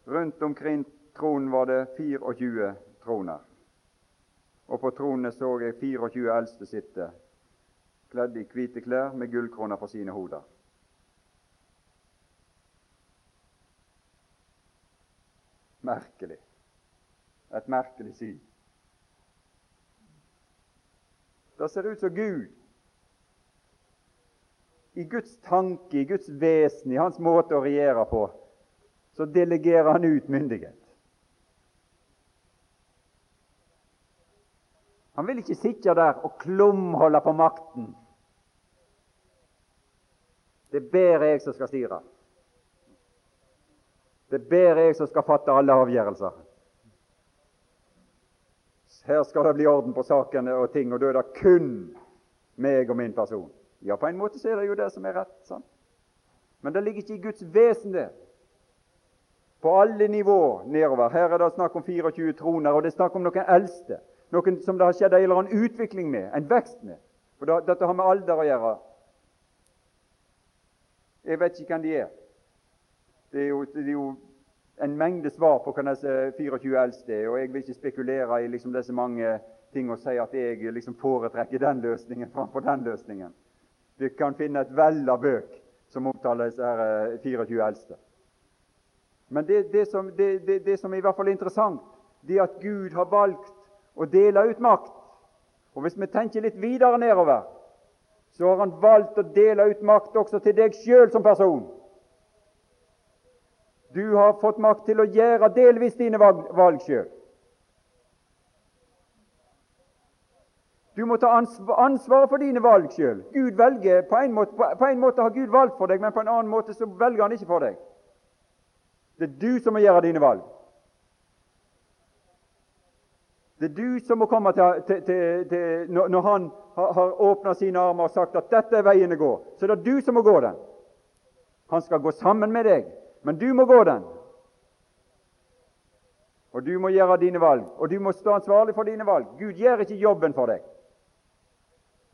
Rundt omkring tronen var det 24 troner. Og på tronene så jeg 24 eldste sitte, kledd i hvite klær med gullkroner på sine hoder. Merkelig. Et merkelig syn. Det ser ut som Gud i Guds tanke, i Guds vesen, i hans måte å regjere på, så delegerer han ut myndighet. Han vil ikke sitte der og klumholde på makten. Det er bare jeg som skal styre. Det er bare jeg som skal fatte alle avgjørelser. Her skal det bli orden på sakene og ting, og da er det kun meg og min person. Ja, på en måte så er det jo det som er rett. sant? Men det ligger ikke i Guds vesen, det. På alle nivåer nedover. Her er det snakk om 24 troner, og det er snakk om noen eldste. Noen som det har skjedd en eller annen utvikling med, en vekst med. For Dette har med alder å gjøre. Jeg vet ikke hvem de er. Det er, jo, det er jo, en mengde svar på hva disse 24 eldste er, og jeg vil ikke spekulere i liksom disse mange ting og si at jeg liksom foretrekker den løsningen framfor den løsningen. Du kan finne et vell av bøk som omtaler disse her 24 eh, eldste. Men det, det, som, det, det, som, i hvert fall er interessant, det at Gud har valgt å dele ut makt. Og Hvis vi tenker litt videre nedover, så har Han valgt å dele ut makt også til deg sjøl som person. Du har fått makt til å gjøre delvis dine valg, sjøl. Du må ta ansvaret for dine valg sjøl. Gud velger, på på en måte har Gud valgt for deg, men på en annen måte så velger Han ikke for deg. Det er du som må gjøre dine valg. Det er du som må komme til, til, til, til Når Han har, har åpna sine armer og sagt at 'dette er veien å gå', så det er du som må gå den. Han skal gå sammen med deg, men du må gå den. Og du må gjøre dine valg, og du må stå ansvarlig for dine valg. Gud gjør ikke jobben for deg.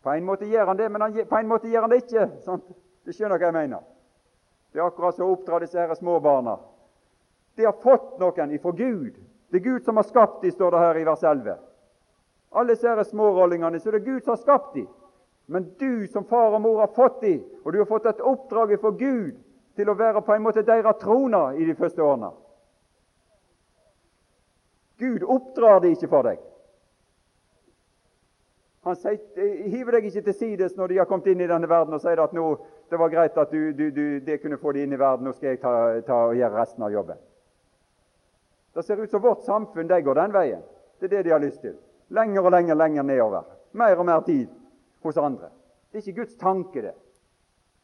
På en måte gjør han det, men han, på en måte gjør han det ikke. Sant? Du skjønner hva jeg mener. Det er akkurat som å oppdra disse små barna. De har fått noen ifra Gud. Det er Gud som har skapt dem, står det her i vers 11. Alle disse smårollingene, så det er Gud som har skapt dem. Men du som far og mor har fått dem, og du har fått et oppdrag fra Gud til å være på en måte deres troner i de første årene. Gud oppdrar dem ikke for deg. Han hiver deg ikke til sides når de har kommet inn i denne verden og sier at nå, det var greit at du, du, du, det kunne få de inn i verden, nå skal jeg ta, ta og gjøre resten av jobben. Det ser ut som vårt samfunn de går den veien. Det er det de har lyst til. Lenger og lenger lenger nedover. Mer og mer tid hos andre. Det er ikke Guds tanke, det.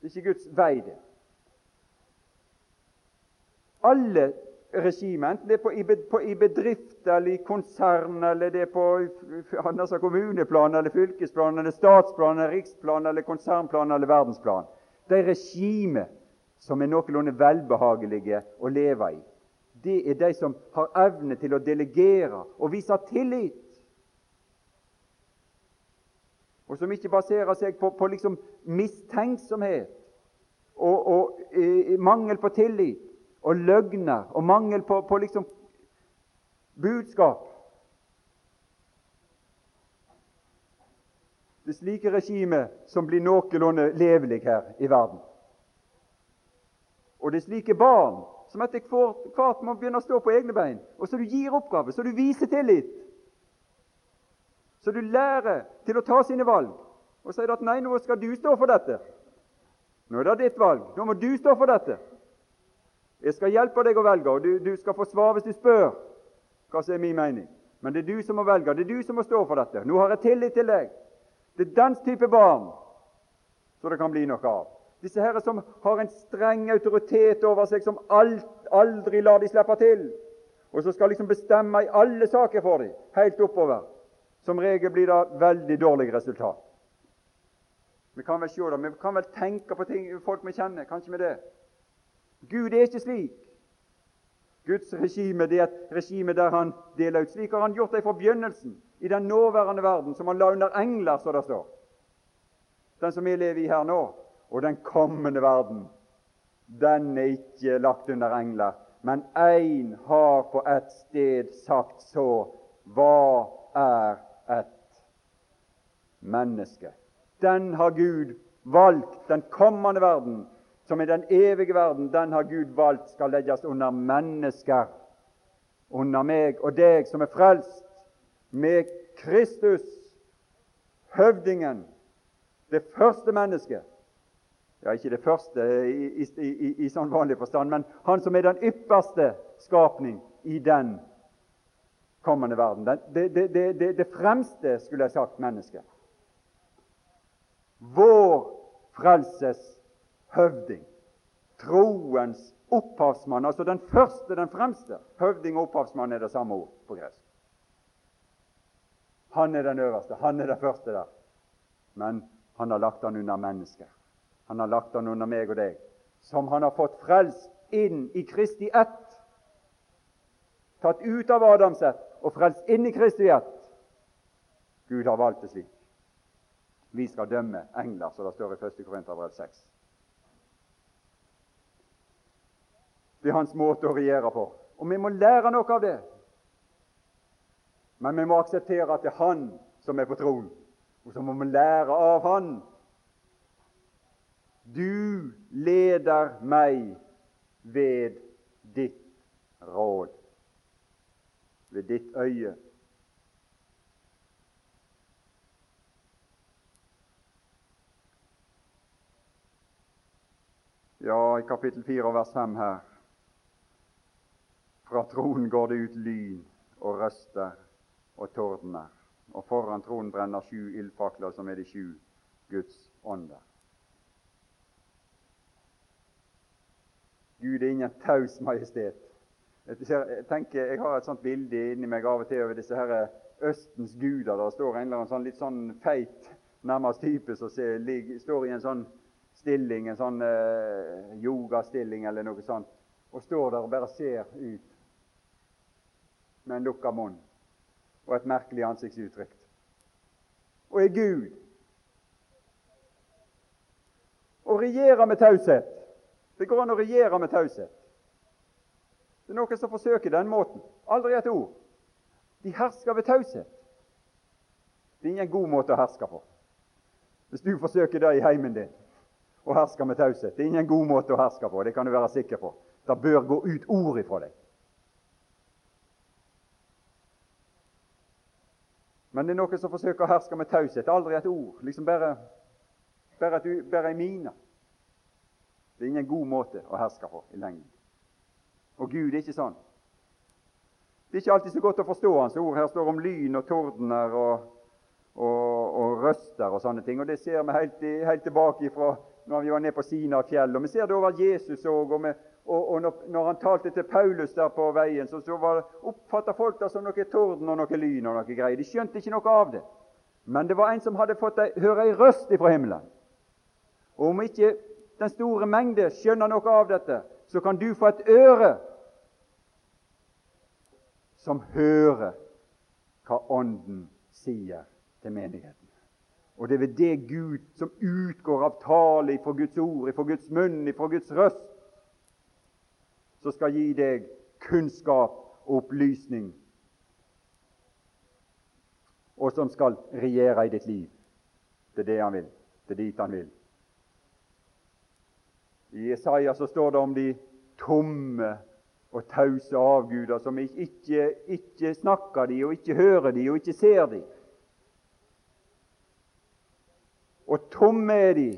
Det er ikke Guds vei, det. Alle regimer, enten det er i, bedrift eller i konsern, eller det er på altså kommuneplan eller fylkesplan eller statsplan eller riksplan eller konsernplan eller verdensplan De regimer som er noenlunde velbehagelige å leve i, det er de som har evne til å delegere og vise tillit. Og som ikke baserer seg på, på liksom mistenksomhet og, og eh, mangel på tillit og løgner og mangel på, på liksom budskap. Det er slike regimer som blir noenlunde levelige her i verden. Og det er slike barn som etter hvert må begynne å stå på egne bein, og så du gir oppgave, så du viser tillit. Så du lærer til å ta sine valg og sier at 'nei, nå skal du stå for dette'. Nå er det ditt valg. Nå må du stå for dette. Jeg skal hjelpe deg å velge, og du, du skal få svar hvis du spør hva som er min mening. Men det er du som må velge. Det er du som må stå for dette. Nå har jeg tillit til deg. Det er den type barn som det kan bli noe av. Disse herre som har en streng autoritet over seg, som alt, aldri lar de slippe til, og som skal liksom bestemme i alle saker for dem, helt oppover. Som regel blir det veldig dårlig resultat. Vi kan vel se det, vi kan vel tenke på ting folk vi kjenner. Kanskje med det. Gud er ikke slik. Guds regime det er et regime der han deler ut. Slik har han gjort det fra begynnelsen i den nåværende verden, som han la under engler, så det står. Den som vi lever i her nå, og den kommende verden, den er ikke lagt under engler. Men én har på et sted sagt så Hva er et menneske? Den har Gud valgt, den kommende verden, som er den evige verden, den har Gud valgt skal legges under mennesker. Under meg og deg som er frelst, med Kristus, høvdingen, det første mennesket ja, ikke det første i, i, i, i, sånn vanlig forstand, men han som er den ypperste skapning i den kommende verden. Det, det, det, det fremste, skulle jeg sagt, mennesket. Vår frelses høvding. Troens opphavsmann, altså den første, den fremste. Høvding og opphavsmann er det samme ord på gresk. Han er den øverste, han er den første der. Men han har lagt han under mennesker. Han har lagt han under meg og deg, som han har fått frelst inn i Kristi ett. Tatt ut av Adams ett og frelst inn i Kristi ett. Gud har valgt det slik. Vi skal dømme engler, som det står i 1. Korinterbrev 6. Det er hans måte å regjere på. Og vi må lære noe av det. Men vi må akseptere at det er han som er på tronen. Og så må vi lære av Han. Du leder meg ved ditt råd, ved ditt øye. Ja, i kapittel 4 vers 5 her Fra tronen går det ut lyn og røster og tordner, og foran tronen brenner sju ildfakler, som er de sju Guds ånder. Gud er ingen taus majestet. Jeg tenker, jeg har et sånt bilde inni meg av og til over disse her Østens guder. Der står en eller annen sånn, litt sånn feit, nærmest type som står i en sånn stilling, en sånn uh, yogastilling eller noe sånt, og står der og bare ser ut med en lukka munn og et merkelig ansiktsuttrykk. Og er Gud. Og regjerer med taushet. Det går an å regjere med taushet. Det er noen som forsøker den måten. Aldri et ord. De hersker ved taushet. Det er ingen god måte å herske på. Hvis du forsøker det i heimen din, å herske med taushet Det er ingen god måte å herske på, det kan du være sikker på. Det bør gå ut ord ifra deg. Men det er noen som forsøker å herske med taushet. Aldri et ord. Liksom bare, bare, et, bare ei mine. Det er ingen god måte å herske på i lengden. Og Gud er ikke sånn. Det er ikke alltid så godt å forstå Hans ord. Her står om lyn og tordener og, og, og røster og sånne ting. Og det ser vi helt, helt tilbake fra når vi var nede på Sina fjell. Og vi ser det over Jesus òg. Og, og, og når, han talte til Paulus der på veien, så, så oppfatta folk det som noe torden og noe lyn og noe greier. De skjønte ikke noe av det. Men det var en som hadde fått høre ei røst ifra himmelen. Og om ikke den store mengde skjønner noe av dette, så kan du få et øre som hører hva Ånden sier til menigheten. Og det er ved det Gud som utgår av tale ifra Guds ord, ifra Guds munn, ifra Guds røst, som skal gi deg kunnskap og opplysning, og som skal regjere i ditt liv. Det er det han vil. Det er dit han vil. I Jesaja så står det om de tomme og tause avguder som ikke, ikke snakker de, og ikke hører de, og ikke ser de. Og tomme er de,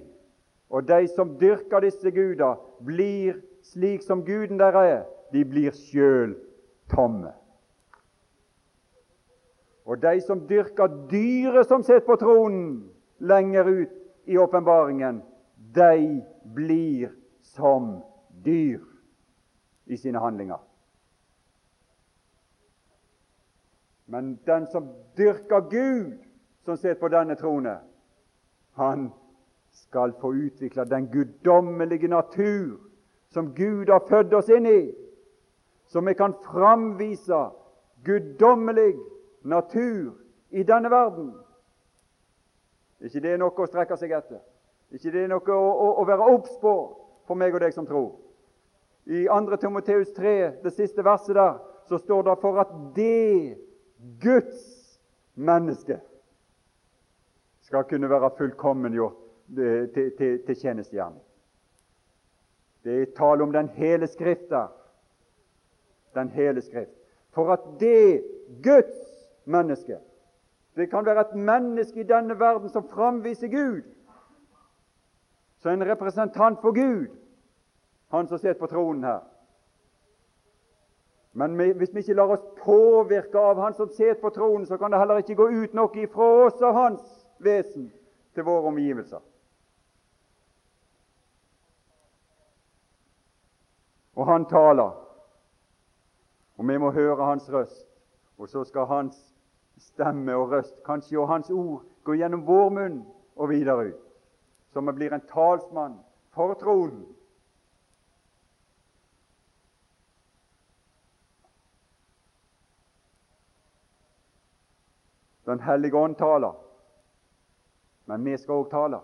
og de som dyrker disse guder, blir slik som guden der er, de blir sjøl tomme. Og de som dyrker dyret som sitter på tronen lenger ut i åpenbaringen, de blir som dyr i sine handlinger. Men den som dyrker Gud, som sitter på denne trone, han skal få utvikle den guddommelige natur som Gud har født oss inn i, så vi kan framvise guddommelig natur i denne verden. ikke det er noe å strekke seg etter? ikke det er noe å, å, å være obs på for meg og deg som tror? I 2. Timoteus 3, det siste verset der, så står det for at det Guds menneske skal kunne være fullkommengjort til, til, til tjenestegjerning. Det er tale om den hele Skrift der. Den hele Skrift. For at det Guds menneske Det kan være et menneske i denne verden som framviser Gud. Så en representant for Gud, han som sitter på tronen her. Men hvis vi ikke lar oss påvirke av Han som sitter på tronen, så kan det heller ikke gå ut noe ifra oss og Hans vesen til våre omgivelser. Og han taler, og vi må høre hans røst. Og så skal hans stemme og røst, kanskje og hans ord, gå gjennom vår munn og videre ut. Vi blir en talsmann for tronen. Den hellige ånd taler men vi skal òg tale.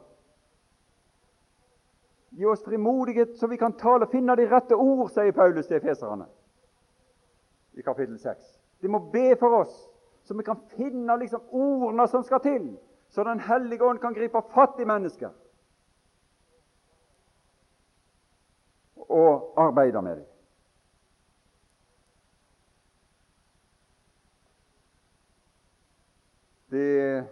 Gi oss frimodighet så vi kan tale og finne de rette ord, sier Paulus til feserne i kapittel 6. De må be for oss, så vi kan finne liksom ordene som skal til, så Den hellige ånd kan gripe fatt i mennesker og arbeider med dem. Det,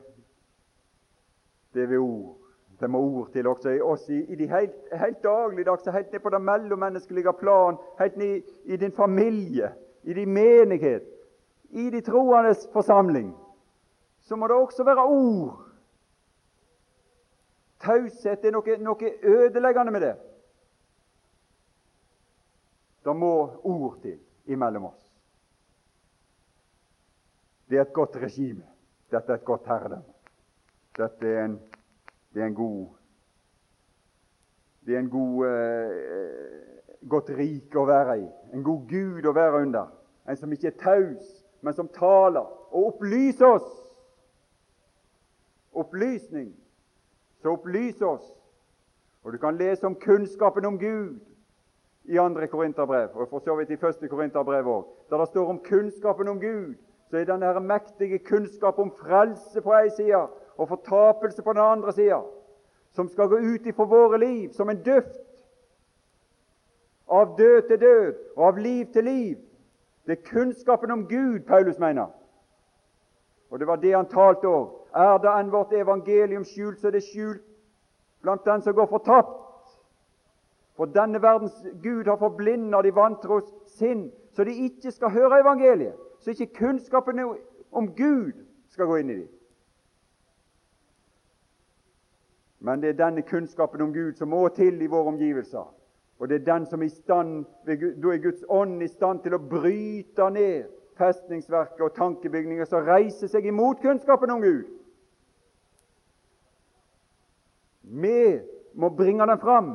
det ord. Det må ord til også i oss i, i de helt, helt dagligdagse, helt ned på det mellommenneskelige plan, helt ned i din familie, i din menighet, i de troendes forsamling. Så må det også være ord. Taushet er noe, noe ødeleggende med det. Det må ord til imellom oss. Det er et godt regime. Dette er et godt herredømme. Dette er en, det er en god Det er en god eh, godt rike å være i. En god Gud å være under. En som ikke er taus, men som taler og opplyser oss. Opplysning. Så opplyser oss. Og du kan lese om kunnskapen om Gud i andre Korinterbrev, og for så vidt i første Korinterbrev òg, der det står om kunnskapen om Gud så er denne mektige kunnskap om frelse på ei side og fortapelse på den andre sida, som skal gå ut ifra våre liv som en duft. Av død til død og av liv til liv. Det er kunnskapen om Gud Paulus mener. Og det var det han talte òg. Er det enn vårt evangelium skjult, så er det skjult blant den som går fortapt. For denne verdens Gud har forblinda de vantros sinn, så de ikke skal høre evangeliet så ikke kunnskapen om Gud skal gå inn i dem. Men det er denne kunnskapen om Gud som må til i våre omgivelser. Og det er den som er i stand, da er Guds ånd i stand til å bryte ned festningsverket og tankebygninger som reiser seg imot kunnskapen om Gud. Vi må bringe den fram,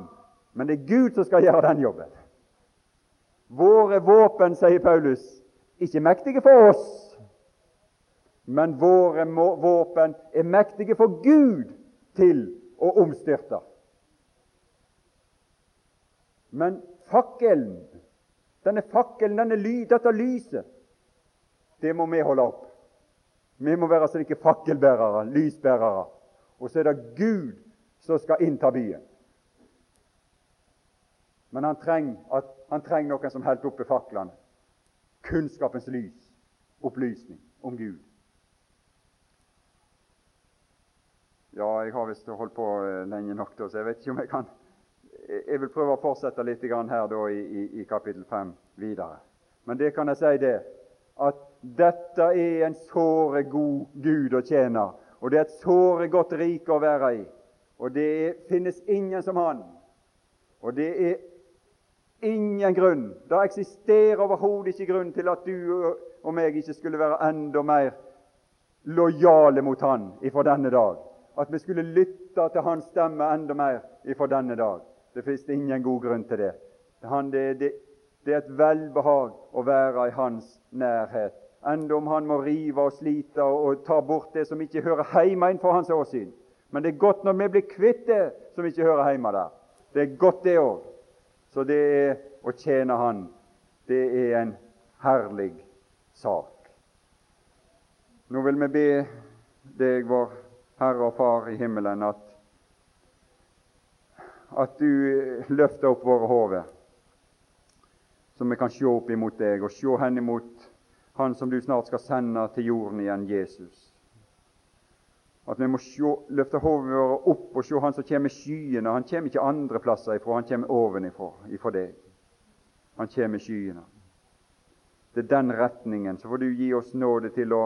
men det er Gud som skal gjøre den jobben. Våre våpen, sier Paulus, ikke mektige for oss, men våre våpen er mektige for Gud til å omstyrte. Men fakkelen, denne fakkelen, denne ly, dette lyset, det må vi holde opp. Vi må være slike fakkelbærere, lysbærere. Og så er det Gud som skal innta byen. Men han trenger, treng noen som holder oppe faklene kunnskapens lys, opplysning om Gud. Ja, jeg har visst holdt på eh, lenge nok, da, så jeg vet ikke om jeg kan Jeg vil prøve å fortsette litt her da, i, i, kapittel 5 videre. Men det kan jeg si, det, at dette er en såre god Gud å tjene, og det er et såre godt rike å være i. Og det finnes ingen som han. Og det er Ingen grunn. Det eksisterer overhodet ikke grunn til at du og meg ikke skulle være enda mer lojale mot Han ifra denne dag. At vi skulle lytte til Hans stemme enda mer ifra denne dag. Det fins ingen god grunn til det. Han, det, det. det, er et velbehag å være i Hans nærhet. Enda om Han må rive og slite og, og ta bort det som ikke hører hjemme innenfor Hans åsyn. Men det er godt når vi blir kvitt det som ikke hører hjemme der. Det er godt, det òg. Så det er å tjene Han, det er en herlig sak. Nå vil vi be deg, vår Herre og Far i himmelen, at, at du løfter opp våre hoder, så vi kan se opp imot deg og se hen imot Han som du snart skal sende til jorden igjen, Jesus. At vi må sjå, løfte hodet vårt opp og se Han som kommer i skyene. Han kommer ikke andre plasser ifra, han kommer ovenifra, ifra deg. Han kommer i skyene. Det er den retningen. Så får du gi oss nåde til å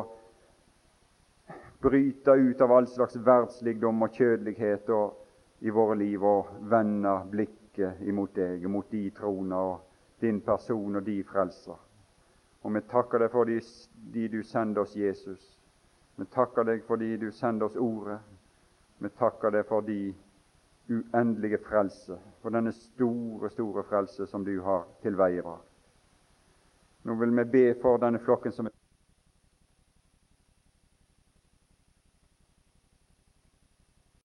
bryte ut av all slags verdsligdom og kjødelighet og, i våre liv og vende blikket imot deg, mot de troner og din person og de frelser. Og vi takker deg for de, de du sender oss, Jesus. Vi takker deg fordi du sender oss Ordet. Vi takker deg for de uendelige frelse, for denne store, store frelse som du har til veier Nå vil vi be for denne flokken som er